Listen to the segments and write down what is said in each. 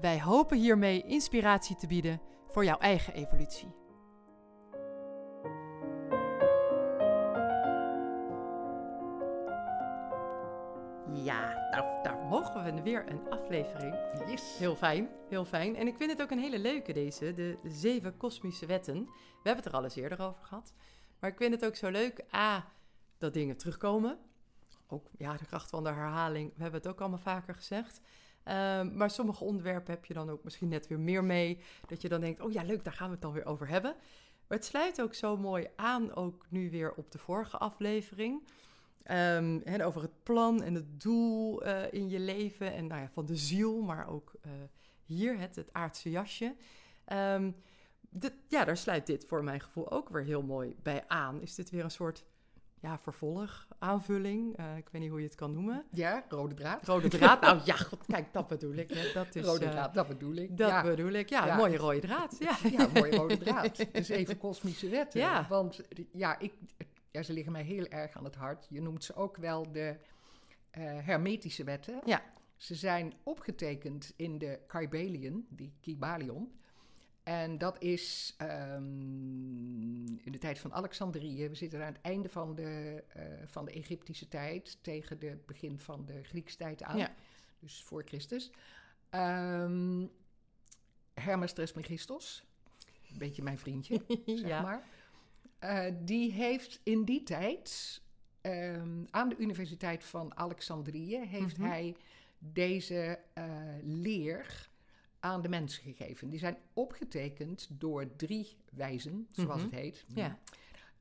Wij hopen hiermee inspiratie te bieden voor jouw eigen evolutie. Ja, daar, daar mogen we weer een aflevering. Yes. Heel fijn, heel fijn. En ik vind het ook een hele leuke deze, de, de zeven kosmische wetten. We hebben het er al eens eerder over gehad. Maar ik vind het ook zo leuk, A, dat dingen terugkomen. Ook ja, de kracht van de herhaling, we hebben het ook allemaal vaker gezegd. Ehm, maar sommige onderwerpen heb je dan ook misschien net weer meer mee. Dat je dan denkt, oh ja, leuk, daar gaan we het dan weer over hebben. Maar het sluit ook zo mooi aan, ook nu weer op de vorige aflevering. Ehm, over het plan en het doel eh, in je leven. En nou ja, van de ziel, maar ook eh, hier het, het aardse jasje. Ehm, dit- ja, daar sluit dit voor mijn gevoel ook weer heel mooi bij aan. Is dit weer een soort ja, vervolg, aanvulling? Eh, ik weet niet hoe je het kan noemen. Ja, rode draad. Rode draad. Nou ja, god, kijk, dat bedoel ik. hè. Dat is, rode eh, draad, dat bedoel ik. dat ja. bedoel ik. Ja, mooie rode draad. Ja, ja, mooie rode draad. Dus even kosmische wetten. Ja. Want ja, ik, ja, ze liggen mij heel erg aan het hart. Je noemt ze ook wel de eh, hermetische wetten. Ja. Ze zijn opgetekend in de Kybalion, die Kybalion. En dat is ehm, in de tijd van Alexandrië. We zitten aan het einde van de, eh, van de Egyptische tijd tegen het begin van de Griekse tijd aan. Ja. Dus voor Christus. Ehm, Hermes Trismegistus, een beetje mijn vriendje, zeg Ja. maar. Eh, die heeft in die tijd ehm, aan de Universiteit van Alexandrië heeft Mhm. hij deze eh, leer aan de mensen gegeven. Die zijn opgetekend door drie wijzen, zoals Mhm. het heet. ja.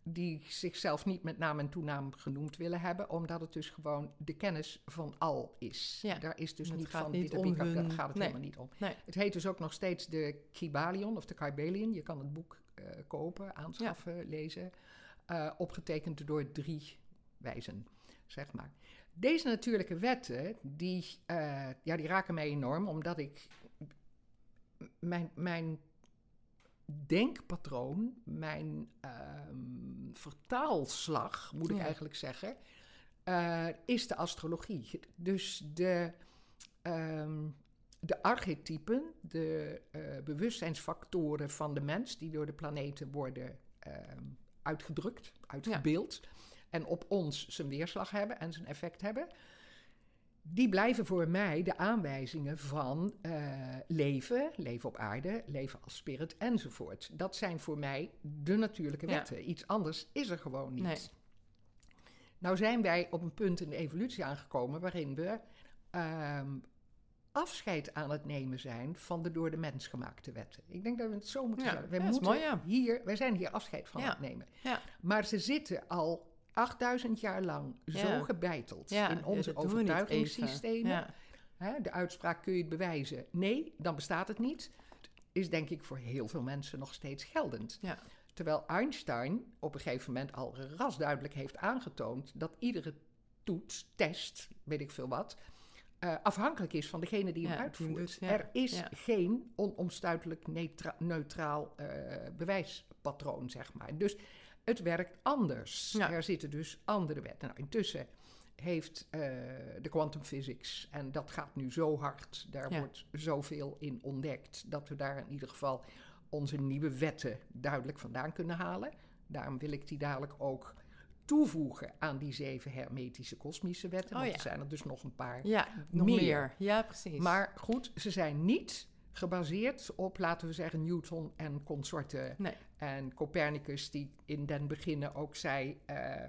Die zichzelf niet met naam en toenaam genoemd willen hebben, omdat het dus gewoon de kennis van al is. Ja. Daar is dus Het niet van niet om daar gaat het nee. helemaal niet om. Nee. Het heet dus ook nog steeds de Kybalion of de Kybalion. Je kan het boek eh, kopen, aanschaffen, lezen. eh, opgetekend door drie wijzen, zeg maar. Deze natuurlijke wetten, die, eh, ja, die raken mij enorm, omdat ik mijn, mijn denkpatroon, mijn ehm, vertaalslag, moet ik Ja. eigenlijk zeggen, eh, is de astrologie. Dus de, ehm, de archetypen, de eh, bewustzijnsfactoren van de mens, die door de planeten worden ehm, uitgedrukt, uitgebeeld, en op ons zijn weerslag hebben en zijn effect hebben. Die blijven voor mij de aanwijzingen van eh, leven, leven op aarde, leven als spirit enzovoort. Dat zijn voor mij de natuurlijke Ja. wetten. Iets anders is er gewoon niet. Nee. Nou zijn wij op een punt in de evolutie aangekomen waarin we ehm, afscheid aan het nemen zijn van de door de mens gemaakte wetten. Ik denk dat we het zo moeten Ja, zeggen. Wij, ja, moeten mooi, hier, wij zijn hier afscheid van aan het nemen. Maar ze zitten al 8000 jaar lang Ja. zo gebeiteld Ja, in onze overtuigingssystemen. Hè, de uitspraak kun je het bewijzen. Nee, dan bestaat het niet. Is denk ik voor heel veel mensen nog steeds geldend. Ja. Terwijl Einstein op een gegeven moment al rasduidelijk heeft aangetoond dat iedere toets, test, weet ik veel wat, eh, afhankelijk is van degene die hem Ja, uitvoert. ja. Er is Ja. geen onomstuitelijk neutra- neutraal eh, bewijspatroon, zeg maar. Dus het werkt anders. Ja. Er zitten dus andere wetten. Nou, intussen heeft eh, de quantum physics, en dat gaat nu zo hard, daar Ja. wordt zoveel in ontdekt, dat we daar in ieder geval onze nieuwe wetten duidelijk vandaan kunnen halen. Daarom wil ik die dadelijk ook toevoegen aan die zeven hermetische kosmische wetten. Oh want ja. er zijn er dus nog een paar. ja, nog Meer. meer. Ja, precies. Maar goed, ze zijn niet gebaseerd op, laten we zeggen, Newton en consorten. Nee. En Copernicus, die in den beginnen ook zei, eh,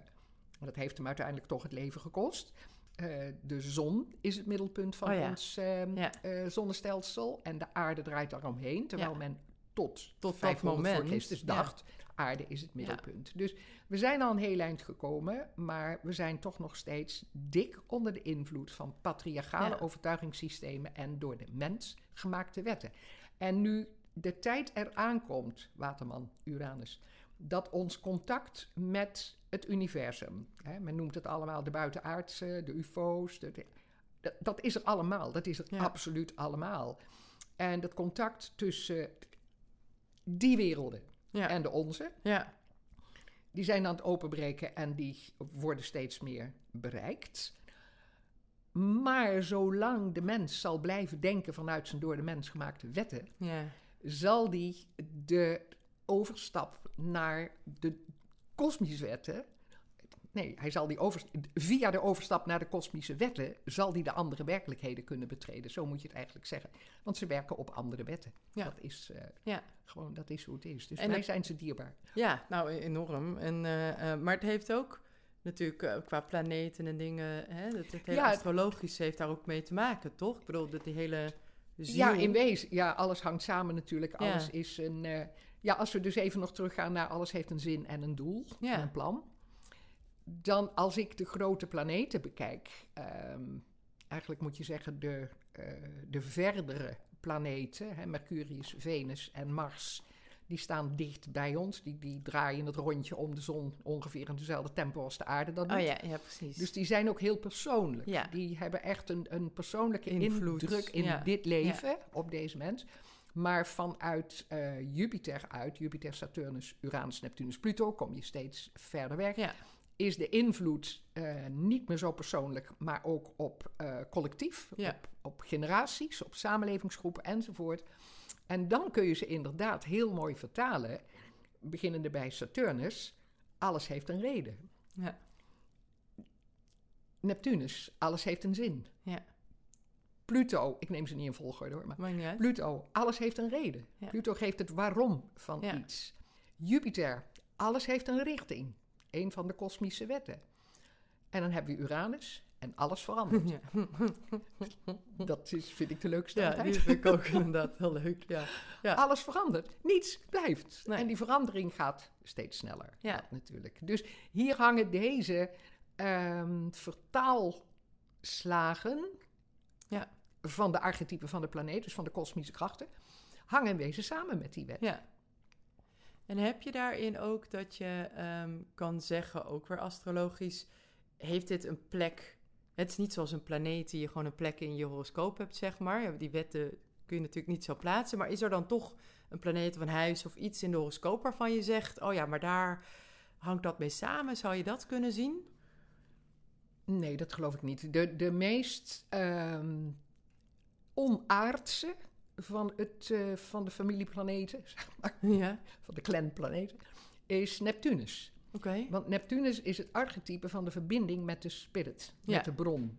dat heeft hem uiteindelijk toch het leven gekost. eh, de zon is het middelpunt van Oh ja. ons ehm, Ja. eh, zonnestelsel en de aarde draait daaromheen. Terwijl Ja. men tot, dat 500 voor moment, Christus ja. dacht, aarde is het middelpunt. Dus we zijn al een heel eind gekomen, maar we zijn toch nog steeds dik onder de invloed van patriarchale Ja. overtuigingssystemen en door de mens gemaakte wetten. En nu de tijd eraan komt, Waterman, Uranus, dat ons contact met het universum, hè, men noemt het allemaal de buitenaardse, de UFO's, de, de- dat, dat is er allemaal, dat is er Ja. absoluut allemaal. En dat contact tussen die werelden Ja. en de onze, ja. die zijn aan het openbreken en die worden steeds meer bereikt. Maar zolang de mens zal blijven denken vanuit zijn door de mens gemaakte wetten, ja. zal die de overstap naar de kosmische wetten. Nee, hij zal die over, via de overstap naar de kosmische wetten zal die de andere werkelijkheden kunnen betreden. Zo moet je het eigenlijk zeggen. Want ze werken op andere wetten. Ja. Dat is eh, Ja. gewoon dat is hoe het is. Dus En zijn ze dierbaar. Ja, nou e- enorm. En, eh, eh, maar het heeft ook natuurlijk qua planeten en dingen, hè, dat het hele Ja, het- astrologisch heeft daar ook mee te maken, toch? Ik bedoel, dat die hele ziel... Ja, in wezen. Ja, alles hangt samen natuurlijk. Ja. Alles is een. ja, als we dus even nog teruggaan naar alles heeft een zin en een doel Ja. en een plan. Dan als ik de grote planeten bekijk, ehm, eigenlijk moet je zeggen de, eh, de verdere planeten, hè, Mercurius, Venus en Mars, die staan dicht bij ons. Die, die draaien het rondje om de zon ongeveer in dezelfde tempo als de aarde dat doet. Oh ja, ja, precies. Dus die zijn ook heel persoonlijk. Ja. Die hebben echt een, een persoonlijke Invloed, indruk in ja. dit leven op deze mens. Maar vanuit eh, Jupiter uit, Jupiter, Saturnus, Uranus, Neptunus, Pluto, kom je steeds verder weg. Is de invloed eh, niet meer zo persoonlijk, maar ook op eh, collectief, Ja. op, op generaties, op samenlevingsgroepen enzovoort. En dan kun je ze inderdaad heel mooi vertalen, beginnende bij Saturnus. Alles heeft een reden. Ja. Neptunus, alles heeft een zin. Ja. Pluto, ik neem ze niet in volgorde hoor, maar. Pluto, alles heeft een reden. Pluto geeft het waarom van iets. Jupiter, alles heeft een richting. Een van de kosmische wetten. En dan hebben we Uranus en alles verandert. Ja. Dat is, vind ik de leukste ja, die vind ik ook inderdaad heel leuk. Ja. ja. Alles verandert. Niets blijft. Nee. En die verandering gaat steeds sneller. Ja. Dat natuurlijk. Dus hier hangen deze ehm, vertaalslagen Ja. van de archetypen van de planeet, dus van de kosmische krachten, hangen in wezen samen met die wet. Ja. En heb je daarin ook dat je ehm, kan zeggen, ook weer astrologisch, heeft dit een plek? Het is niet zoals een planeet die je gewoon een plek in je horoscoop hebt, zeg maar. Die wetten kun je natuurlijk niet zo plaatsen. Maar is er dan toch een planeet of een huis of iets in de horoscoop waarvan je zegt, oh ja, maar daar hangt dat mee samen? Zou je dat kunnen zien? Nee, dat geloof ik niet. De, de meest ehm, onaardse van, het, eh, van de familieplaneten, zeg maar, Ja, van de clanplaneten, is Neptunus. oké. Want Neptunus is het archetype van de verbinding met de spirit, met Ja. de bron.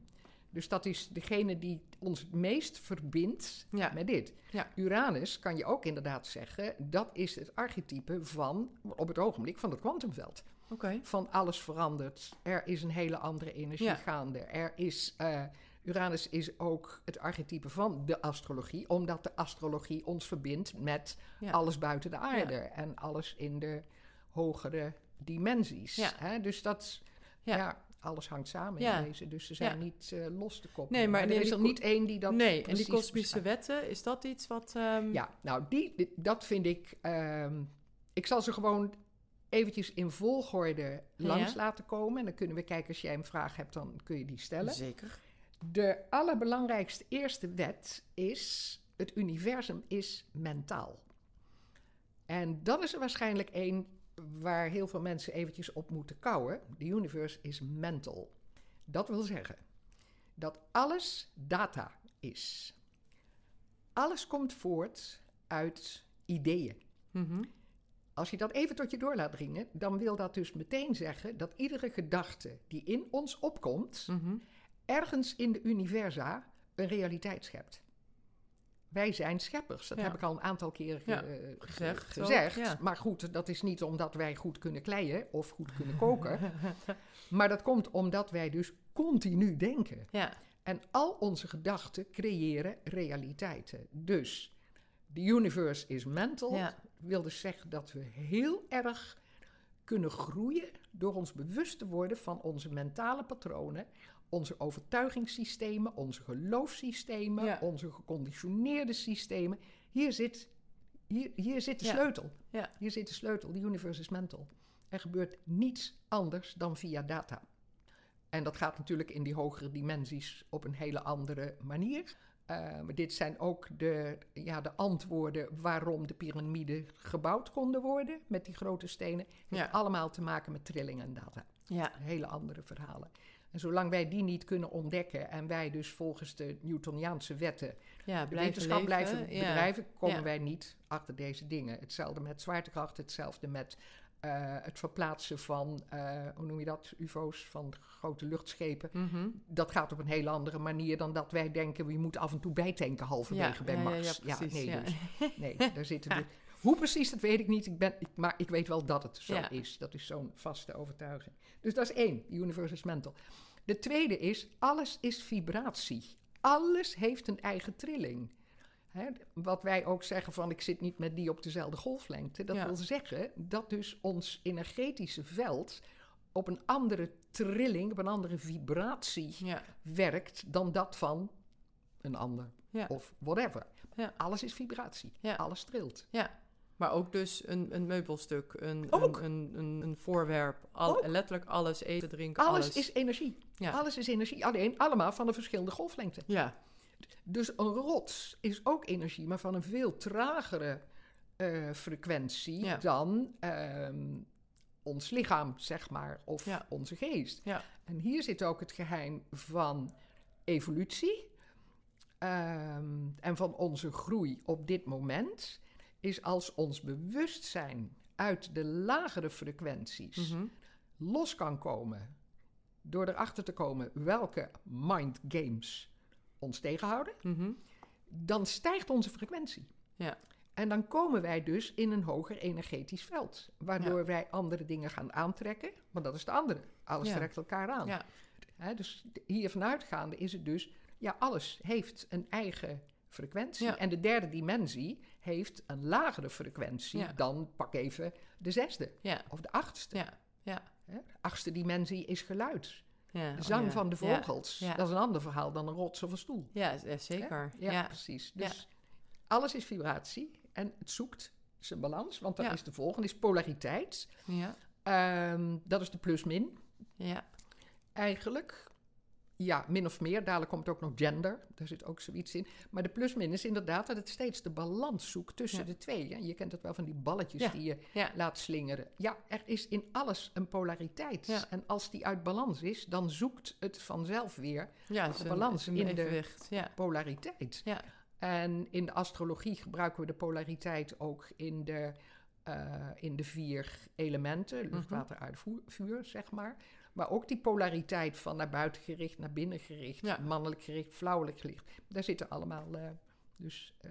Dus dat is degene die ons het meest verbindt Ja. met dit. Ja. Uranus kan je ook inderdaad zeggen, dat is het archetype van, op het ogenblik, van het kwantumveld. Oké. Van alles verandert. Er is een hele andere energie Ja. gaande. Er is, eh, Uranus is ook het archetype van de astrologie, omdat de astrologie ons verbindt met Ja. alles buiten de aarde en alles in de hogere dimensies. Ja. Hè? Dus dat, ja. Alles hangt samen in deze. Dus ze zijn niet eh, los te koppelen. Nee, maar er is er niet één die dat nee, en die kosmische wetten, is dat iets wat... ehm, Ja, nou, die, dat vind ik... ehm, ik zal ze gewoon eventjes in volgorde langs Ja. laten komen. En dan kunnen we kijken, als jij een vraag hebt, dan kun je die stellen. Zeker. De allerbelangrijkste eerste wet is... het universum is mentaal. En dat is er waarschijnlijk één waar heel veel mensen eventjes op moeten kouwen. The universe is mental. Dat wil zeggen dat alles data is. Alles komt voort uit ideeën. Mhm. Als je dat even tot je door laat dringen, dan wil dat dus meteen zeggen dat iedere gedachte die in ons opkomt, Mhm. Ergens in de universa een realiteit schept. Wij zijn scheppers. Dat Ja. heb ik al een aantal keren ge- Ja, eh, ge- gezegd ook, gezegd. ja. Maar goed, dat is niet omdat wij goed kunnen kleien of goed kunnen koken. maar dat komt omdat wij dus continu denken. Ja, En al onze gedachten creëren realiteiten. Dus the universe is mental. ja, wil dus zeggen dat we heel erg kunnen groeien door ons bewust te worden van onze mentale patronen, onze overtuigingssystemen, onze geloofssystemen, Ja. onze geconditioneerde systemen. Hier zit Hier, hier zit de Ja. sleutel. Ja. Hier zit de sleutel. The universe is mental. Er gebeurt niets anders dan via data. En dat gaat natuurlijk in die hogere dimensies op een hele andere manier. Maar dit zijn ook de, ja, de antwoorden waarom de piramiden gebouwd konden worden met die grote stenen. Heeft Ja. allemaal te maken met trilling en data. Ja. Hele andere verhalen. En zolang wij die niet kunnen ontdekken en wij dus volgens de Newtoniaanse wetten Ja, de blijven wetenschap blijven ja. bedrijven, komen Ja. wij niet achter deze dingen. Hetzelfde met zwaartekracht, hetzelfde met eh, het verplaatsen van, eh, hoe noem je dat, UFO's, van grote luchtschepen. Mhm. Dat gaat op een hele andere manier dan dat wij denken, we moeten af en toe bijtanken halverwege Ja, bij ja, Mars. ja, precies, nee. Dus, nee, daar zitten dus- Hoe precies, dat weet ik niet, ik ben, ik- maar ik weet wel dat het zo Ja. is. Dat is zo'n vaste overtuiging. Dus dat is één, universe is mental. De tweede is, alles is vibratie. Alles heeft een eigen trilling. Hè, wat wij ook zeggen van ik zit niet met die op dezelfde golflengte. Dat Ja. wil zeggen dat dus ons energetische veld op een andere trilling, op een andere vibratie Ja. werkt dan dat van een ander. Ja. Of whatever. Ja. Alles is vibratie. Alles trilt. ja. Maar ook dus een, een meubelstuk, een, een, een, een, voorwerp. Al, letterlijk alles, eten, drinken, Alles, alles. is energie. Ja. Alles is energie. Alleen allemaal van een verschillende golflengte. Ja, Dus een rots is ook energie, maar van een veel tragere eh, frequentie Ja. dan ehm, ons lichaam, zeg maar, of Ja. onze geest. Ja. En hier zit ook het geheim van evolutie ehm, en van onze groei op dit moment, is als ons bewustzijn uit de lagere frequenties Mhm. los kan komen door erachter te komen welke mind games ons tegenhouden, Mhm. dan stijgt onze frequentie. Ja. En dan komen wij dus in een hoger energetisch veld, waardoor wij andere dingen gaan aantrekken, want dat is de andere. Alles Ja. trekt elkaar aan. Ja. Hè, dus hier vanuitgaande is het dus, ja, alles heeft een eigen frequentie. Ja. En de derde dimensie heeft een lagere frequentie Ja. dan pak even de zesde ja, of de achtste. ja, ja. Hè? De achtste dimensie is geluid. ja. De zang van de vogels, dat is een ander verhaal dan een rots of een stoel. Ja, zeker. Ja, precies. Dus alles is vibratie en het zoekt zijn balans, want dat is de volgende, is polariteit. ja, Ehm, dat is de plus-min ja. eigenlijk. Ja, min of meer. Dadelijk komt ook nog gender. Daar zit ook zoiets in. Maar de plus-min is inderdaad dat het steeds de balans zoekt tussen Ja. de twee. hè. Je kent het wel van die balletjes Ja. die je Ja. laat slingeren. Ja, er is in alles een polariteit. En als die uit balans is, dan zoekt het vanzelf weer Ja, De balans zijn in de- polariteit. Ja. En in de astrologie gebruiken we de polariteit ook in de, eh, in de vier elementen: Mhm. lucht, water, aarde, vuur, zeg maar. Maar ook die polariteit van naar buiten gericht, naar binnen gericht, Ja. mannelijk gericht, vrouwelijk gericht. Daar zitten allemaal eh, dus eh,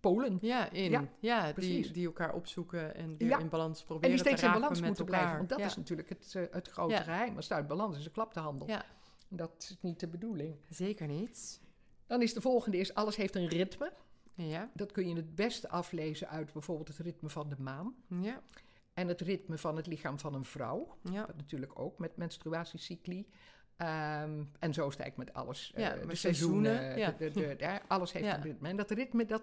polen. ja in. Ja, Ja, die, die elkaar opzoeken en weer Ja. in balans proberen En die steeds te in balans moeten elkaar. blijven. Want dat is natuurlijk het, eh, het grote geheim. Als het uit balans is, de handel. Ja. Dat is niet de bedoeling. Zeker niet. Dan is de volgende is, alles heeft een ritme. Ja, Dat kun je het beste aflezen uit bijvoorbeeld het ritme van de maan. ja, En het ritme van het lichaam van een vrouw. ja. Dat natuurlijk ook met menstruatiecycli. Ehm, en zo is het eigenlijk met alles. Ja, de seizoenen, seizoenen. ja. de- de- de- ja, alles heeft een ritme. En dat ritme, dat,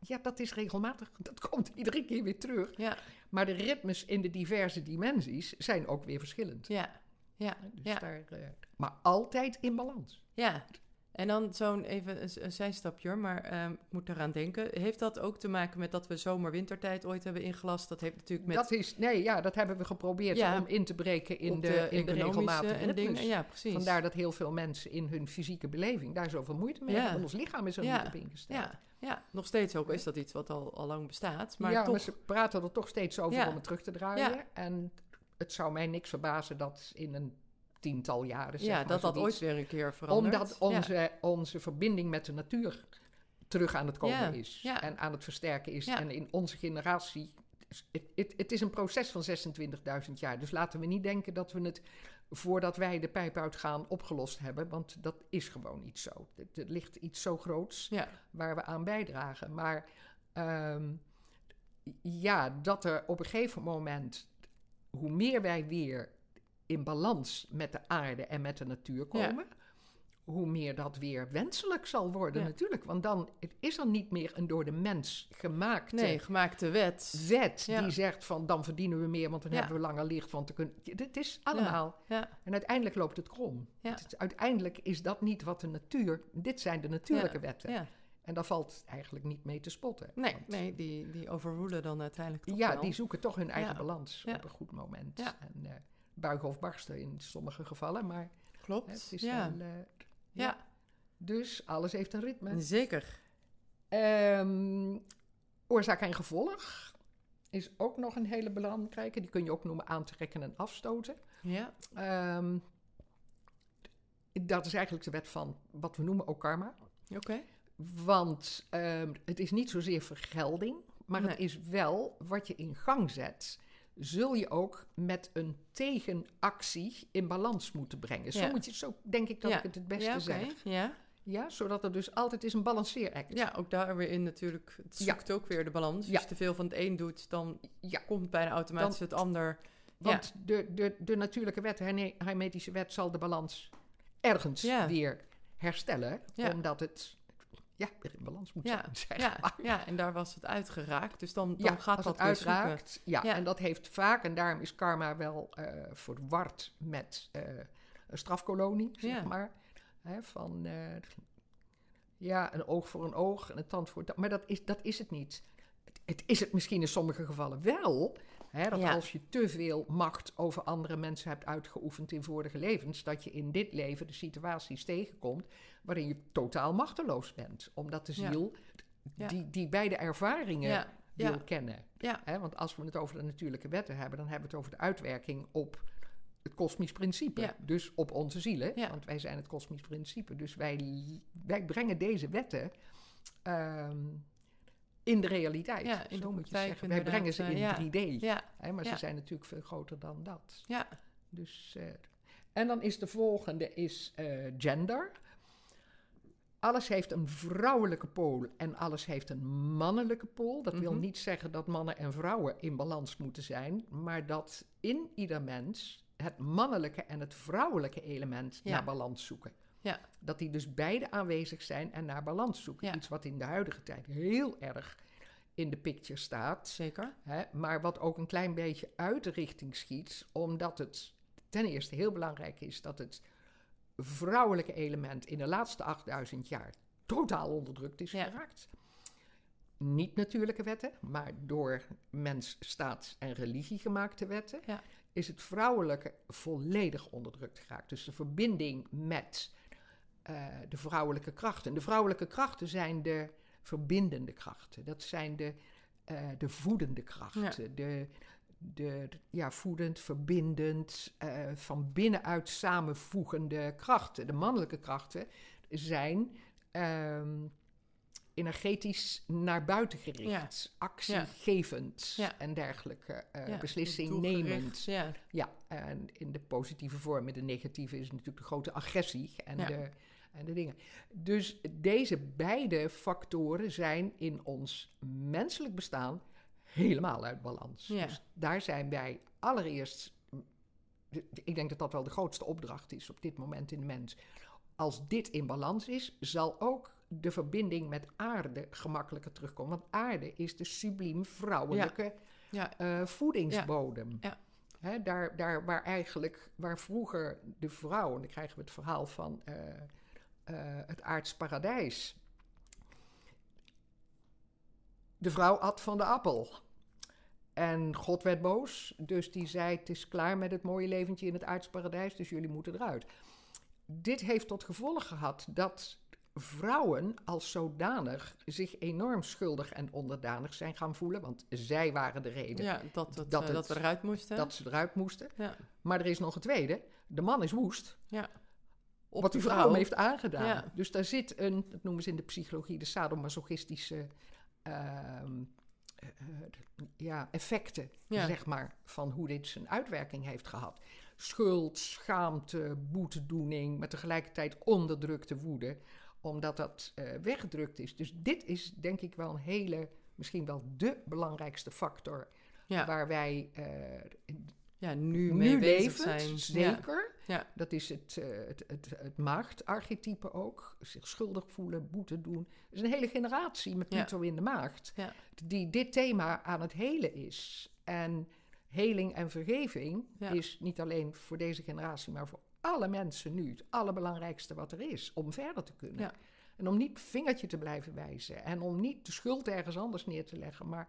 ja, dat is regelmatig. Dat komt iedere keer weer terug. Ja, Maar de ritmes in de diverse dimensies zijn ook weer verschillend. ja, ja, Dus daar, eh, maar altijd in balans. ja. En dan zo'n even een, een zijstapje, hoor, maar ehm, ik moet eraan denken. Heeft dat ook te maken met dat we zomer-wintertijd ooit hebben ingelast? Dat heeft natuurlijk met Dat is, nee, ja, dat hebben we geprobeerd Ja. om in te breken in de, in de regelmatige en dingen. Ja, precies. Vandaar dat heel veel mensen in hun fysieke beleving daar zoveel moeite mee Ja. hebben. Ons lichaam is er Ja. niet op ingesteld. Ja, ja, nog steeds ook is dat iets wat al, al lang bestaat. Maar ja, toch, maar ze praten er toch steeds over om het terug te draaien. En het zou mij niks verbazen dat in een tiental jaren. zeg ja, maar, dat ooit weer een keer verandert. Omdat Ja. onze, onze verbinding met de natuur terug aan het komen Ja, is. ja. En aan het versterken is. En in onze generatie. Het, is een proces van 26.000 jaar. Dus laten we niet denken dat we het voordat wij de pijp uitgaan opgelost hebben. Want dat is gewoon niet zo. Het, het ligt iets zo groots waar we aan bijdragen. Maar ehm, ja, dat er op een gegeven moment, hoe meer wij weer in balans met de aarde en met de natuur komen, hoe meer dat weer wenselijk zal worden Ja. natuurlijk. Want dan het is er niet meer een door de mens gemaakte Nee, gemaakte wet. wet Ja. die zegt van dan verdienen we meer, want dan hebben we langer licht. Want te kunnen. Dit is allemaal. En uiteindelijk loopt het krom. Het uiteindelijk is dat niet wat de natuur. Dit zijn de natuurlijke wetten. En daar valt eigenlijk niet mee te spotten. Nee, Want- nee die, die overwoelen dan uiteindelijk toch ja, wel. die zoeken toch hun eigen Ja. balans Ja. op een goed moment. Ja. En eh, buigen of barsten in sommige gevallen, maar Klopt, hè, het is ja. wel... eh, ja. Dus alles heeft een ritme. Zeker. Ehm, oorzaak en gevolg is ook nog een hele belangrijke. Die kun je ook noemen aantrekken en afstoten. Ja, Ehm, dat is eigenlijk de wet van wat we noemen ook karma. oké. Want ehm, het is niet zozeer vergelding, maar het is wel wat je in gang zet. Zul je ook met een tegenactie in balans moeten brengen. Zo Ja. moet je, zo denk ik dat Ja. ik het het beste ja, zeg. Ja. Ja, zodat er dus altijd is een balanceeract. ja, ook daar weer in natuurlijk. Het zoekt ook weer de balans. Als je te veel van het een doet, dan komt bijna automatisch het ander. Want de, de, de natuurlijke wet, hermetische wet, zal de balans ergens weer herstellen. Omdat het ja, weer in balans moet Ja, zijn. Ja, maar. ja, en daar was het uitgeraakt. Dus dan, dan Ja, gaat als dat het uitraakt. Ja, Ja. en dat heeft vaak, en daarom is karma wel eh verward met eh, een strafkolonie, zeg maar. Hè, van, eh, ja, een oog voor een oog en een tand voor een tand. Maar dat is, dat is het niet. Het, het is het misschien in sommige gevallen wel. Hè, dat Ja. als je te veel macht over andere mensen hebt uitgeoefend in vorige levens, dat je in dit leven de situaties tegenkomt waarin je totaal machteloos bent. Omdat de ziel Ja. die, die beide ervaringen wil kennen. Hè, want als we het over de natuurlijke wetten hebben, dan hebben we het over de uitwerking op het kosmisch principe. Ja. Dus op onze zielen, Ja. want wij zijn het kosmisch principe. Dus wij, wij brengen deze wetten ehm, in de realiteit. Ja, in de Zo moet je zeggen. Wij brengen ze in eh, 3D. ja, Hè, maar ze zijn natuurlijk veel groter dan dat. ja, Dus, eh, en dan is de volgende is, eh, gender. Alles heeft een vrouwelijke pool en alles heeft een mannelijke pool. Dat wil Mhm. niet zeggen dat mannen en vrouwen in balans moeten zijn, maar dat in ieder mens het mannelijke en het vrouwelijke element naar balans zoeken. Ja. Dat die dus beide aanwezig zijn en naar balans zoeken. Ja. Iets wat in de huidige tijd heel erg in de picture staat. zeker. Hè, maar wat ook een klein beetje uit de richting schiet, omdat het ten eerste heel belangrijk is dat het vrouwelijke element in de laatste 8000 jaar totaal onderdrukt is Ja. geraakt. Niet natuurlijke wetten, maar door mens, staat en religie gemaakte wetten, Ja. is het vrouwelijke volledig onderdrukt geraakt. Dus de verbinding met eh, de vrouwelijke krachten. De vrouwelijke krachten zijn de verbindende krachten. Dat zijn de, eh, de voedende krachten. De, de, de- ja, voedend, verbindend, eh, van binnenuit samenvoegende krachten. De mannelijke krachten zijn ehm, energetisch naar buiten gericht, actiegevend Ja. en dergelijke, eh, Ja, beslissing nemend. Ja, Ja, en in de positieve vorm, in de negatieve is natuurlijk de grote agressie en, Ja. de, de dingen. Dus deze beide factoren zijn in ons menselijk bestaan helemaal uit balans. Ja. Dus daar zijn wij allereerst, ik denk dat dat wel de grootste opdracht is op dit moment in de mens. Als dit in balans is, zal ook de verbinding met aarde gemakkelijker terugkomen. Want aarde is de subliem vrouwelijke ja, eh, voedingsbodem. Ja. Daar, daar waar eigenlijk, waar vroeger de vrouw, en dan krijgen we het verhaal van eh, het aards paradijs. De vrouw at van de appel. En God werd boos, dus die zei: Het is klaar met het mooie leventje in het aards paradijs, dus jullie moeten eruit. Dit heeft tot gevolg gehad dat vrouwen als zodanig zich enorm schuldig en onderdanig zijn gaan voelen, want zij waren de reden ja dat, dat, Dat eh, het- dat we eruit moesten. dat ze eruit moesten. ja. Maar er is nog een tweede. De man is woest. ja. Op wat die vrouw hem heeft aangedaan. Ja. Dus daar zit een, dat noemen ze in de psychologie, de sadomasochistische ehm, eh, ja, effecten, Ja. zeg maar, van hoe dit zijn uitwerking heeft gehad. Schuld, schaamte, boetedoening, maar tegelijkertijd onderdrukte woede, omdat dat eh, weggedrukt is. Dus dit is denk ik wel een hele, misschien wel de belangrijkste factor Ja. waar wij eh, ja, nu, nu mee bezig levend, zijn. Zeker. Ja. Dat is het, eh, het, het, het maagdarchetype ook. Zich schuldig voelen, boete doen. Er is een hele generatie met Ja. Pluto in de maagd... Ja. die dit thema aan het helen is. En heling en vergeving is niet alleen voor deze generatie... maar voor alle mensen nu het allerbelangrijkste wat er is... om verder te kunnen. En om niet vingertje te blijven wijzen. En om niet de schuld ergens anders neer te leggen... maar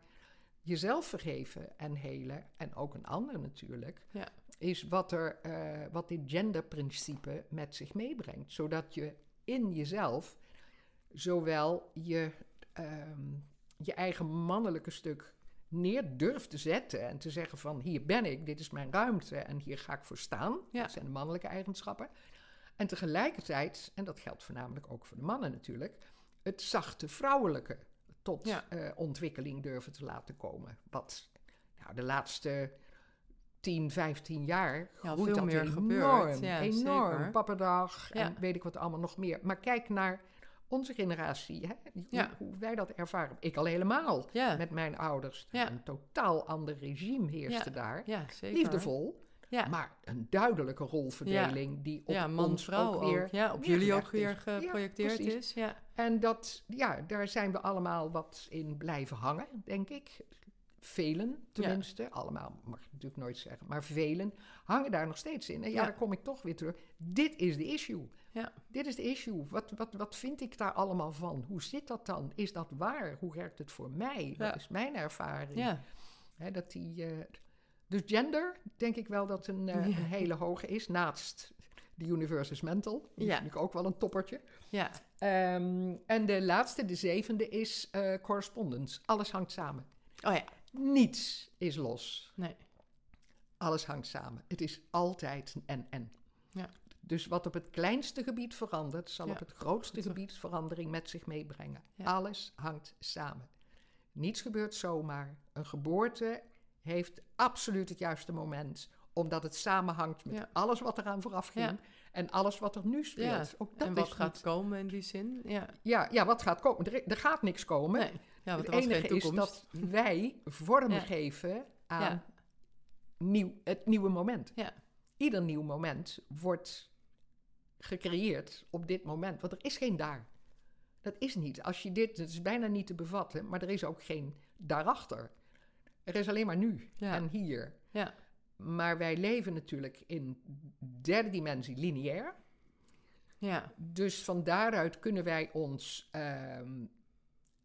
jezelf vergeven en helen. En ook een ander natuurlijk Ja. is wat, er, eh, wat dit genderprincipe met zich meebrengt. Zodat je in jezelf zowel je, ehm, je eigen mannelijke stuk neer durft te zetten en te zeggen van hier ben ik, dit is mijn ruimte en hier ga ik voor staan. Ja. Dat zijn de mannelijke eigenschappen. En tegelijkertijd, en dat geldt voornamelijk ook voor de mannen natuurlijk, het zachte vrouwelijke tot Ja. eh, ontwikkeling durven te laten komen. Wat nou, de laatste 10, 15 jaar Ja, veel dat meer enorm. gebeurt. Ja, enorm. zeker. Pappendag en weet ik wat allemaal nog meer. Maar kijk naar onze generatie, hè? Hoe, hoe wij dat ervaren. Ik al helemaal met mijn ouders. Een totaal ander regime heerste daar. ja, zeker. Liefdevol, Ja, maar een duidelijke rolverdeling die op ja ons man-vrouw ook ook. weer Ja, op jullie ook weer geprojecteerd is. Ja. En dat, ja, daar zijn we allemaal wat in blijven hangen, denk ik. Velen tenminste, allemaal mag ik natuurlijk nooit zeggen, maar velen hangen daar nog steeds in. En ja, daar kom ik toch weer terug. Dit is de issue. Ja. Dit is de issue. Wat, wat, wat vind ik daar allemaal van? Hoe zit dat dan? Is dat waar? Hoe werkt het voor mij? Wat is mijn ervaring? Ja. Dat die, eh, dus gender, denk ik wel dat een, eh, Ja. een hele hoge is. Naast de universe is mental. Die Ja. vind ik ook wel een toppertje. ja, Ehm, en de laatste, de zevende, is eh, correspondence. Alles hangt samen. oh ja, Niets is los. nee. Alles hangt samen. Het is altijd een en-en. Ja. Dus wat op het kleinste gebied verandert, zal Ja. op het grootste gebied verandering met zich meebrengen. Ja. Alles hangt samen. Niets gebeurt zomaar. Een geboorte heeft absoluut het juiste moment, omdat het samenhangt met Ja. alles wat eraan vooraf ging Ja. en alles wat er nu speelt. Ja. Ook dat en wat gaat niet- komen in die zin? Ja, Ja, ja, wat gaat komen? Er, er gaat niks komen. nee. Ja, want het enige is dat wij vorm geven aan nieuw, het nieuwe moment. Ja. Ieder nieuw moment wordt gecreëerd op dit moment. Want er is geen daar. Dat is niet. Als je dit, het is bijna niet te bevatten, maar er is ook geen daarachter. Er is alleen maar nu Ja. en hier. Ja. Maar wij leven natuurlijk in derde dimensie lineair. Ja, Dus van daaruit kunnen wij ons, ehm,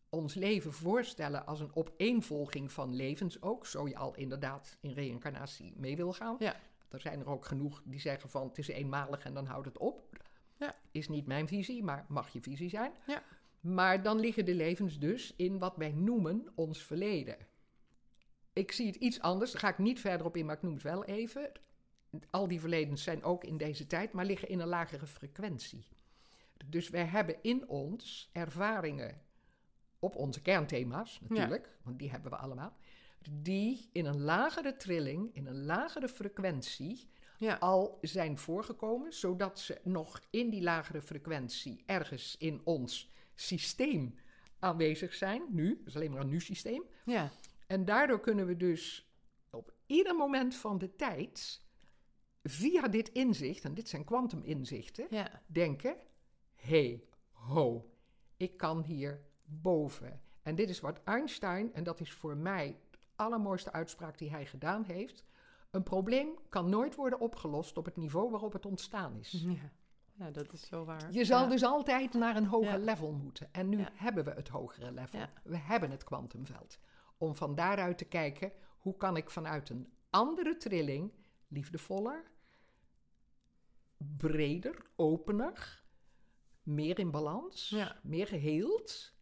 ons leven voorstellen als een opeenvolging van levens ook. Zo je al inderdaad in reïncarnatie mee wil gaan. Ja. Er zijn er ook genoeg die zeggen van het is eenmalig en dan houdt het op. Ja. Is niet mijn visie, maar mag je visie zijn. Ja. Maar dan liggen de levens dus in wat wij noemen ons verleden. Ik zie het iets anders, daar ga ik niet verder op in, maar ik noem het wel even. Al die verledens zijn ook in deze tijd, maar liggen in een lagere frequentie. Dus wij hebben in ons ervaringen op onze kernthema's natuurlijk, want die hebben we allemaal, die in een lagere trilling, in een lagere frequentie ja, al zijn voorgekomen, zodat ze nog in die lagere frequentie ergens in ons systeem aanwezig zijn. Nu, dat is alleen maar een nu-systeem. ja, En daardoor kunnen we dus op ieder moment van de tijd, via dit inzicht, en dit zijn kwantuminzichten, ja, denken: hey, ho, ik kan hier boven. En dit is wat Einstein, en dat is voor mij de allermooiste uitspraak die hij gedaan heeft. Een probleem kan nooit worden opgelost op het niveau waarop het ontstaan is. ja. Ja, dat is zo waar. Je zal Ja. dus altijd naar een hoger level moeten. En nu hebben we het hogere level. We hebben het kwantumveld. Om van daaruit te kijken, hoe kan ik vanuit een andere trilling, liefdevoller, breder, opener, meer in balans, Ja. meer geheeld,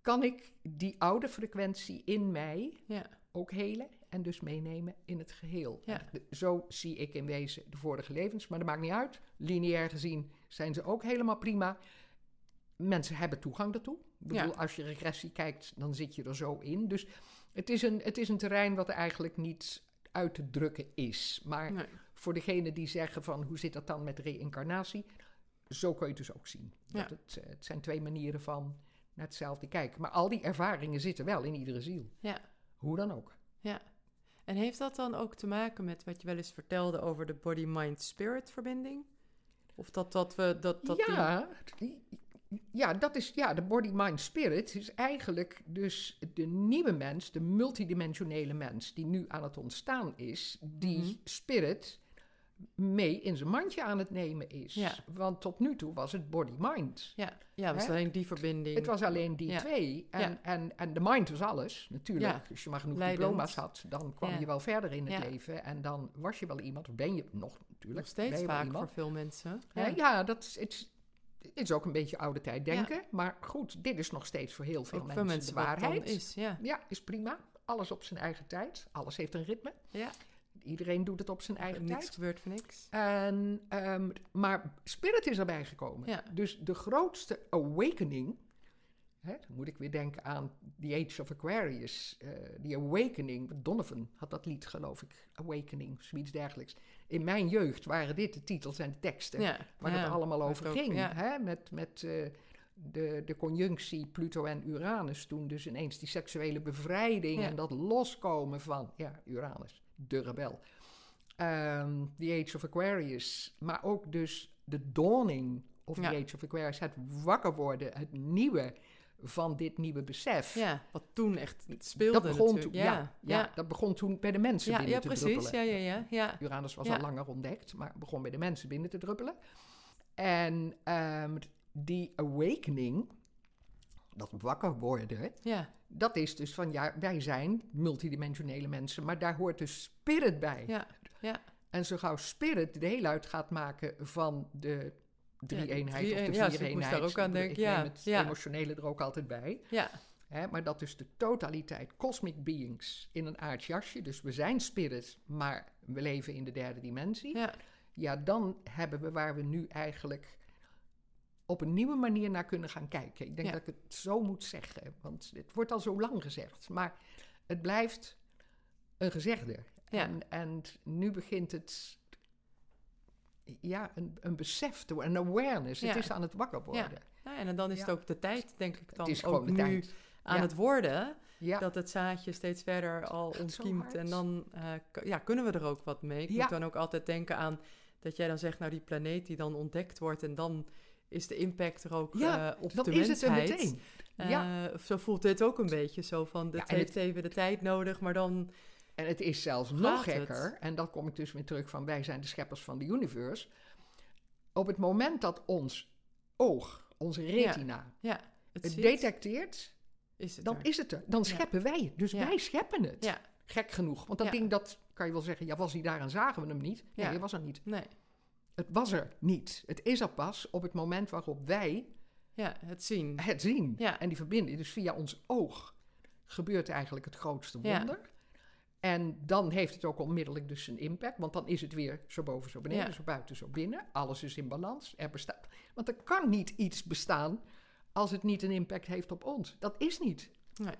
kan ik die oude frequentie in mij Ja, ook helen en dus meenemen in het geheel. Ja. Zo zie ik in wezen de vorige levens, maar dat maakt niet uit. Lineair gezien zijn ze ook helemaal prima. Mensen hebben toegang daartoe. Ik bedoel, Ja. als je regressie kijkt, dan zit je er zo in. Dus het is een, het is een terrein wat eigenlijk niet uit te drukken is. Maar nee. voor degene die zeggen van hoe zit dat dan met reïncarnatie, zo kun je het dus ook zien. Dat het, eh, het zijn twee manieren van naar hetzelfde kijken. Maar al die ervaringen zitten wel in iedere ziel. Ja. Hoe dan ook. Ja. En heeft dat dan ook te maken met wat je wel eens vertelde over de body-mind-spirit verbinding? Of dat, dat we... Dat, dat ja, die- ja, dat is, ja, de body, mind, spirit is eigenlijk dus de nieuwe mens, de multidimensionele mens die nu aan het ontstaan is, die Mhm. spirit mee in zijn mandje aan het nemen is. Ja. Want tot nu toe was het body-mind. Ja, ja was Hè? alleen die verbinding. Het was alleen die Ja. twee. En, Ja. en, en de mind was alles, natuurlijk. Als je maar genoeg Leidend. diploma's had, dan kwam je wel verder in het leven. En dan was je wel iemand, of ben je nog natuurlijk. Nog steeds vaak voor veel mensen. Ja, ja dat is, het, is- het is ook een beetje oude tijd denken. Ja. Maar goed, dit is nog steeds voor heel veel Ook mensen, de waarheid. is, ja. Ja, is prima. Alles op zijn eigen tijd. Alles heeft een ritme. ja. Iedereen doet het op zijn eigen Niks tijd. gebeurt voor niks. En, ehm, maar Spirit is erbij gekomen. Ja. Dus de grootste awakening. Hè, dan moet ik weer denken aan The Age of Aquarius. eh die Awakening. Donovan had dat lied, geloof ik. Awakening, zoiets dergelijks. In mijn jeugd waren dit de titels en de teksten. Ja, Waar ja, het allemaal over ook- ging. ja. Hè? Met, met eh, de, de conjunctie Pluto en Uranus. Toen dus ineens die seksuele bevrijding en dat loskomen van ja, Uranus, de rebel. Ehm, the Age of Aquarius. Maar ook dus de dawning of the Age of Aquarius. Het wakker worden, het nieuwe van dit nieuwe besef. Ja, wat toen echt speelde dat begon toen, ja, ja, dat begon toen bij de mensen ja, binnen ja, te precies. druppelen. Ja, ja, ja, ja. Uranus was al langer ontdekt, maar begon bij de mensen binnen te druppelen. En ehm, die awakening, dat wakker worden, Ja, dat is dus van ja, wij zijn multidimensionele mensen, maar daar hoort dus spirit bij. ja, ja. En zo gauw spirit deel uit gaat maken van de drie-eenheid drie-een- of de ja, dus moest daar ook aan denken, Ik ja, neem het emotionele er ook altijd bij. ja. Hè, maar dat is de totaliteit, cosmic beings in een aards jasje. Dus we zijn spirit, maar we leven in de derde dimensie. ja. Ja, dan hebben we waar we nu eigenlijk op een nieuwe manier naar kunnen gaan kijken. Ik denk Ja. dat ik het zo moet zeggen, want het wordt al zo lang gezegd. Maar het blijft een gezegde. Ja. En, en nu begint het, ja, een, een besef, te worden, een awareness. Het Ja. is aan het wakker worden. Nou, en dan is het Ja. ook de tijd, denk ik dan, Het is ook gewoon de nu tijd. aan Ja. het worden. Ja, Dat het zaadje steeds verder al ontkiemt. En dan eh, ja, kunnen we er ook wat mee. Ik Ja. moet dan ook altijd denken aan dat jij dan zegt, nou die planeet die dan ontdekt wordt. En dan is de impact er ook Ja, eh, op dan de is het er meteen. Eh, Ja. zo voelt dit ook een beetje zo van, het Ja, en heeft even de tijd nodig, maar dan... En het is zelfs nog het? gekker. En dan kom ik dus weer terug van wij zijn de scheppers van de universe. Op het moment dat ons oog, onze retina, Ja, het, het detecteert, is het dan er. is het er. Dan Ja. scheppen wij het. Dus Ja. wij scheppen het. Ja. Gek genoeg. Want dat Ja. ding, dat kan je wel zeggen, ja, was hij daar en zagen we hem niet? Nee, Ja. hij was er niet. Nee, Het was er niet. Het is er pas op het moment waarop wij ja, het zien. het zien. Ja. En die verbinding. Dus via ons oog gebeurt eigenlijk het grootste Ja. En dan heeft het ook onmiddellijk dus een impact. Want dan is het weer zo boven, zo beneden, Ja. zo buiten, zo binnen. Alles is in balans. Er bestaat. Want er kan niet iets bestaan als het niet een impact heeft op ons. Dat is niet. Nee.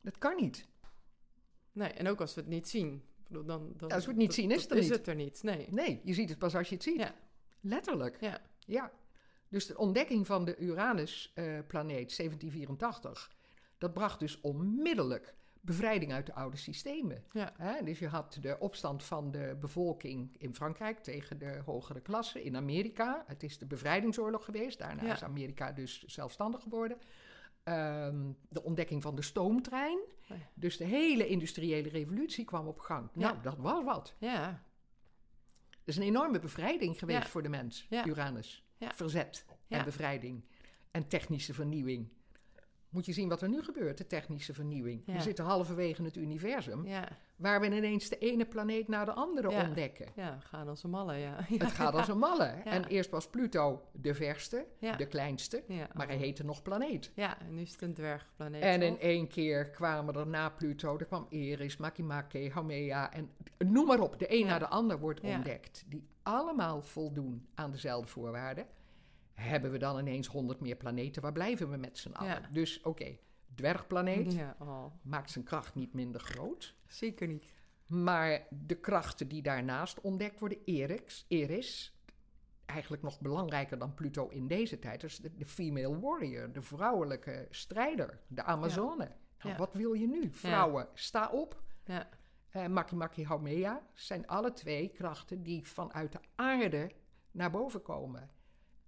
Dat kan niet. Nee, en ook als we het niet zien. Dan, dan, Als we het niet dat- zien, is het er is niet. het er niet. Nee. Nee, je ziet het pas als je het ziet. Ja. Letterlijk. Ja. Ja. Dus de ontdekking van de Uranus-planeet 1784, dat bracht dus onmiddellijk bevrijding uit de oude systemen. Ja. Hè, dus je had de opstand van de bevolking in Frankrijk tegen de hogere klasse. In Amerika, het is de bevrijdingsoorlog geweest. Daarna Ja. is Amerika dus zelfstandig geworden. Ehm, de ontdekking van de stoomtrein. ja. Dus de hele industriële revolutie kwam op gang. Nou, dat was wat. Ja. Dat is een enorme bevrijding geweest voor de mens. Uranus. Verzet en bevrijding en technische vernieuwing. Moet je zien wat er nu gebeurt, de technische vernieuwing. Ja. We zitten halverwege het universum, Ja. waar we ineens de ene planeet na de andere Ja. ontdekken. Ja, gaan als een malle, ja. Het gaat als een malle. En eerst was Pluto de verste, de kleinste, maar hij heette nog planeet. Ja, en nu is het een dwergplaneet. En in één keer kwamen er na Pluto, er kwam Eris, Makemake, Haumea en noem maar op. De een na de ander wordt ontdekt. Die allemaal voldoen aan dezelfde voorwaarden. Hebben we dan ineens 100 meer planeten? Waar blijven we met z'n allen? Ja. Dus oké, dwergplaneet Ja, oh, maakt zijn kracht niet minder groot. zeker niet. Maar de krachten die daarnaast ontdekt worden, Eris, Eris eigenlijk nog belangrijker dan Pluto in deze tijd, is de, de female warrior, de vrouwelijke strijder, de Amazone. Nou. Wat wil je nu? Vrouwen, sta op Ja. eh Maki Maki Haumea, zijn alle twee krachten die vanuit de aarde naar boven komen.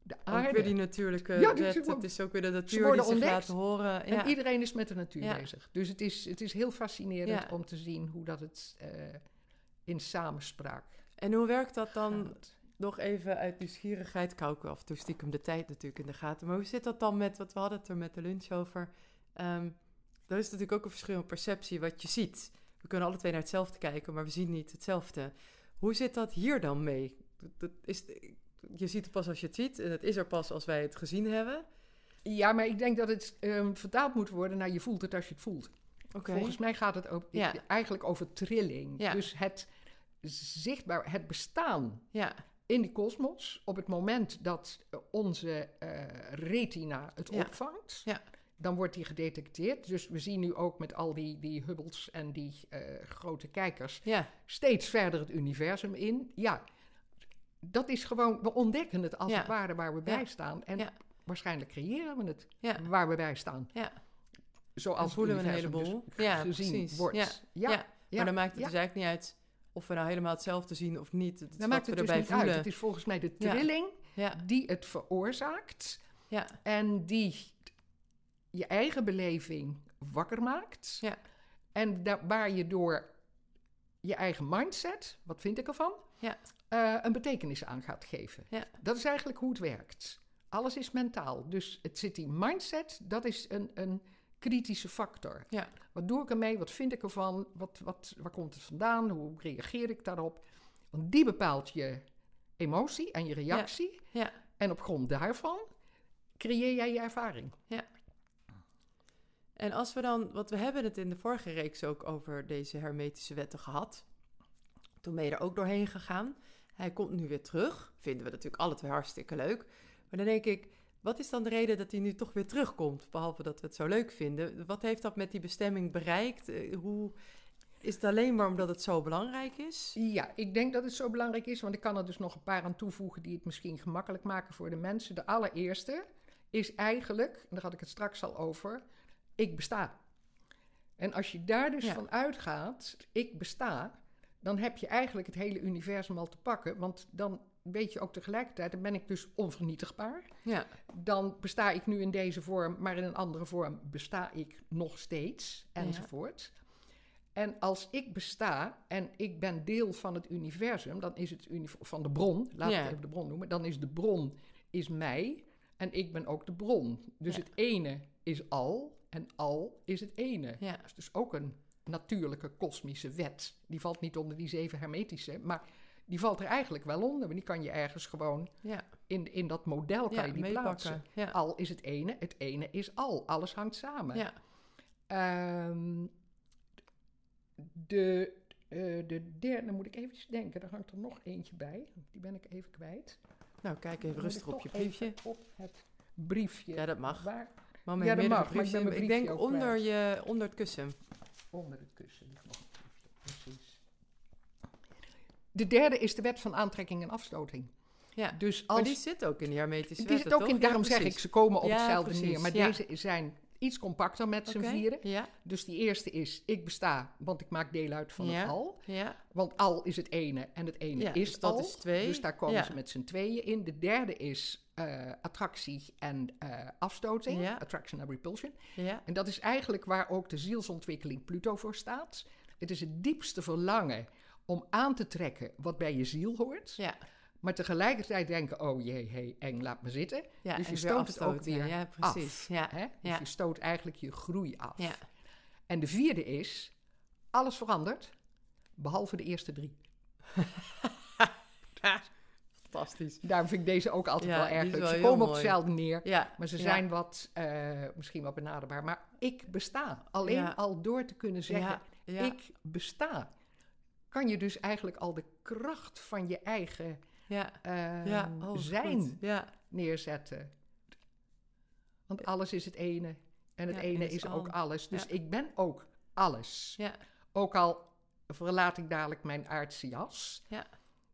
De Ook aarde. weer die natuurlijke Ja, die- wet. ze- Het is ook weer de natuur die zich ontdekt. laat horen. En Ja. iedereen is met de natuur Ja. bezig. Dus het is, het is heel fascinerend om te zien hoe dat het eh, in samenspraak En hoe werkt dat dan gaat. nog even uit nieuwsgierigheid? Ik hou ook af en toe stiekem de tijd natuurlijk in de gaten. Maar hoe zit dat dan met, wat we hadden het er met de lunch over. Ehm er is natuurlijk ook een verschil in perceptie wat je ziet. We kunnen alle twee naar hetzelfde kijken, maar we zien niet hetzelfde. Hoe zit dat hier dan mee? Dat is, je ziet het pas als je het ziet en het is er pas als wij het gezien hebben. Ja, maar ik denk dat het ehm, vertaald moet worden naar je voelt het als je het voelt. Volgens mij gaat het ook Ja. eigenlijk over trilling. Ja. Dus het zichtbaar, het bestaan Ja, in de kosmos, op het moment dat onze eh, retina het opvangt, Ja. dan wordt die gedetecteerd. Dus we zien nu ook met al die, die Hubbles en die eh, grote kijkers ja, steeds verder het universum in. Ja, dat is gewoon, we ontdekken het als Ja. het ware waar we bij staan. En waarschijnlijk creëren we het waar we bij staan. Ja. Zoals En voelen we het een heleboel. dus Ja, gezien precies. wordt. Ja. Maar dan maakt het dus eigenlijk niet uit of we nou helemaal hetzelfde zien of niet. Het Dan maakt het dus erbij niet voelen. uit. Het is volgens mij de trilling die het veroorzaakt ja, en die je eigen beleving wakker maakt. Ja. En da- waar je door je eigen mindset, wat vind ik ervan, Ja. Eh, een betekenis aan gaat geven. Ja. Dat is eigenlijk hoe het werkt. Alles is mentaal. Dus het zit die mindset, dat is een, een kritische factor. Ja. Wat doe ik ermee? Wat vind ik ervan? Wat, wat, waar komt het vandaan? Hoe reageer ik daarop? Want die bepaalt je emotie en je reactie. ja. En op grond daarvan creëer jij je ervaring. En als we dan, want we hebben het in de vorige reeks ook over deze hermetische wetten gehad. Toen ben je er ook doorheen gegaan. Hij komt nu weer terug. Vinden we natuurlijk alle twee hartstikke leuk. Maar dan denk ik, wat is dan de reden dat hij nu toch weer terugkomt? Behalve dat we het zo leuk vinden. Wat heeft dat met die bestemming bereikt? Eh, Hoe, is het alleen maar omdat het zo belangrijk is? Ja, ik denk dat het zo belangrijk is, want ik kan er dus nog een paar aan toevoegen die het misschien gemakkelijk maken voor de mensen. De allereerste is eigenlijk, en daar had ik het straks al over, ik besta. En als je daar dus Ja. van uitgaat, ik besta, dan heb je eigenlijk het hele universum al te pakken, want dan weet je ook tegelijkertijd, dan ben ik dus onvernietigbaar. Ja, Dan besta ik nu in deze vorm, maar in een andere vorm besta ik nog steeds, Ja. enzovoort. En als ik besta en ik ben deel van het universum, dan is het van de bron, laat ik Ja. het even de bron noemen, dan is de bron is mij en ik ben ook de bron. Dus Ja. het ene is al en al is het ene. ja, Dat is dus ook een natuurlijke kosmische wet. Die valt niet onder die zeven hermetische, maar die valt er eigenlijk wel onder. Want die kan je ergens gewoon ja. in, in dat model kan ja je die plaatsen. meepakken. Al is het ene, het ene is al. Alles hangt samen. ja, Ehm, de, eh, de derde, dan moet ik even denken, daar hangt er nog eentje bij. Die ben ik even kwijt. nou kijk even rustig op je briefje. Op het briefje. Ja, dat mag. Waar? Mama Ja, dat mag, maar ik Ik briefje denk onder, je, onder het kussen. Onder het kussen ligt nog een briefje. Precies. De derde is de wet van aantrekking en afstoting. Ja, Dus maar als die zit ook in die hermetische Die wetten, zit ook toch? in, Ja, daarom zeg ik, ze komen op Ja, hetzelfde precies, neer. Maar ja. deze zijn iets compacter met z'n vieren. Ja, Dus die eerste is, ik besta, want ik maak deel uit van Ja. het al. ja, Want al is het ene en het ene is dus dat al. is twee. Dus daar komen ze met z'n tweeën in. De derde is eh, attractie en eh, afstoting. Attraction en repulsion. ja, En dat is eigenlijk waar ook de zielsontwikkeling Pluto voor staat. Het is het diepste verlangen om aan te trekken wat bij je ziel hoort. ja. Maar tegelijkertijd denken, oh jee, hey, eng, laat me zitten. ja Dus je stoot het ook weer Ja, precies. Ja, Hè? Dus je stoot eigenlijk je groei af. ja. En de vierde is, alles verandert, behalve de eerste drie. Fantastisch. Daarom vind ik deze ook altijd wel erg leuk. wel Ze komen op hetzelfde neer, maar ze zijn wat, eh, misschien wat benaderbaar. Maar ik besta. Alleen al door te kunnen zeggen, ik besta, kan je dus eigenlijk al de kracht van je eigen ja, eh, ja. Oh, zijn. Ja, neerzetten. Want alles is het ene en het ene is ook alles. Dus ik ben ook alles. ja, Ook al verlaat ik dadelijk mijn aardse jas, Ja.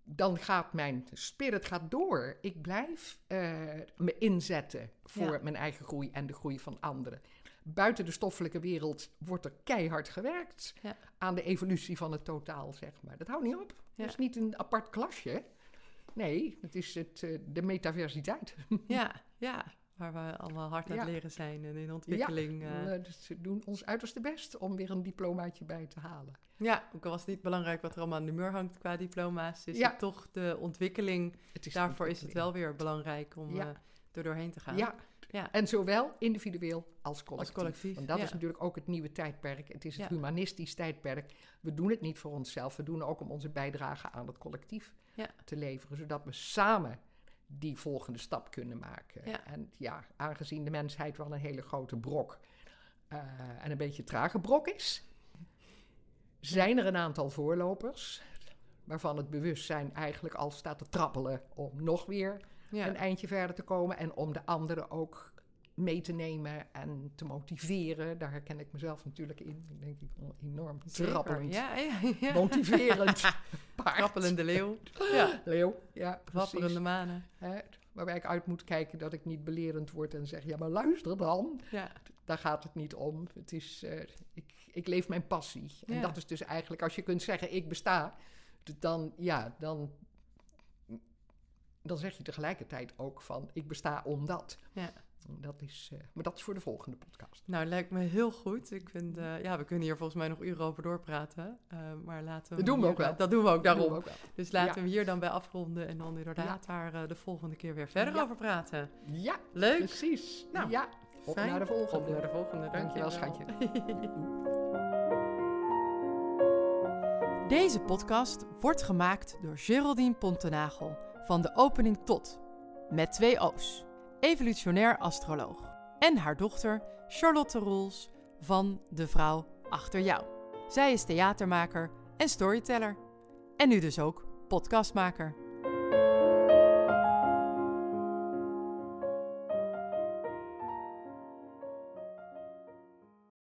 dan gaat mijn spirit gaat door. Ik blijf eh, me inzetten voor mijn eigen groei en de groei van anderen. buiten de stoffelijke wereld wordt er keihard gewerkt Ja. aan de evolutie van het totaal, zeg maar. Dat houdt niet op. Ja. Dat is niet een apart klasje. Nee, het is het, eh, de metaversiteit. Ja, ja. Waar we allemaal hard aan het Ja. leren zijn en in ontwikkeling. Ja, We dus we doen ons uiterste best om weer een diplomaatje bij te halen. ja ook al was het niet belangrijk wat er allemaal aan de muur hangt qua diploma's, is Ja. het toch de ontwikkeling. Is Daarvoor is het wel weer belangrijk om Ja. eh, er doorheen te gaan. Ja. Ja. en zowel individueel als collectief. collectief, Want dat ja. is natuurlijk ook het nieuwe tijdperk. Het is het Ja. humanistisch tijdperk. We doen het niet voor onszelf. We doen het ook om onze bijdrage aan het collectief Ja. te leveren. Zodat we samen die volgende stap kunnen maken. Ja. En ja, aangezien de mensheid wel een hele grote brok eh, en een beetje trage brok is, zijn er een aantal voorlopers. Waarvan het bewustzijn eigenlijk al staat te trappelen om nog weer Ja. een eindje verder te komen en om de anderen ook mee te nemen en te motiveren. Daar herken ik mezelf natuurlijk in. Ik denk ik enorm trappelend, Ja, ja, ja. motiverend paard. Trappelende leeuw. Ja. Leeuw, ja, precies. Wapperende manen. Hè, waarbij ik uit moet kijken dat ik niet belerend word en zeg, ja maar luister dan. Ja. Daar gaat het niet om. Het is, eh, ik, ik leef mijn passie. En dat is dus eigenlijk, als je kunt zeggen, ik besta, dan, ja, dan, dan zeg je tegelijkertijd ook van, ik besta omdat. Ja. Dat is, eh, maar dat is voor de volgende podcast. Nou, lijkt me heel goed. Ik vind, eh, ja, we kunnen hier volgens mij nog uren over doorpraten. eh, maar laten we Dat doen we hier, ook wel. Dat doen we ook daarom. We ook. Dus laten Ja. we hier dan bij afronden en dan inderdaad daar de volgende keer weer verder Ja. over praten. Ja, Leuk. precies. Nou, ja, op Fijn. naar de volgende. Op naar de volgende. Dankjewel, Dankjewel. schatje. Deze podcast wordt gemaakt door Geraldine Pontenagel van de opening tot, met twee O's, evolutionair astroloog. En haar dochter Charlotte Roels van De Vrouw Achter Jou. Zij is theatermaker en storyteller. En nu dus ook podcastmaker.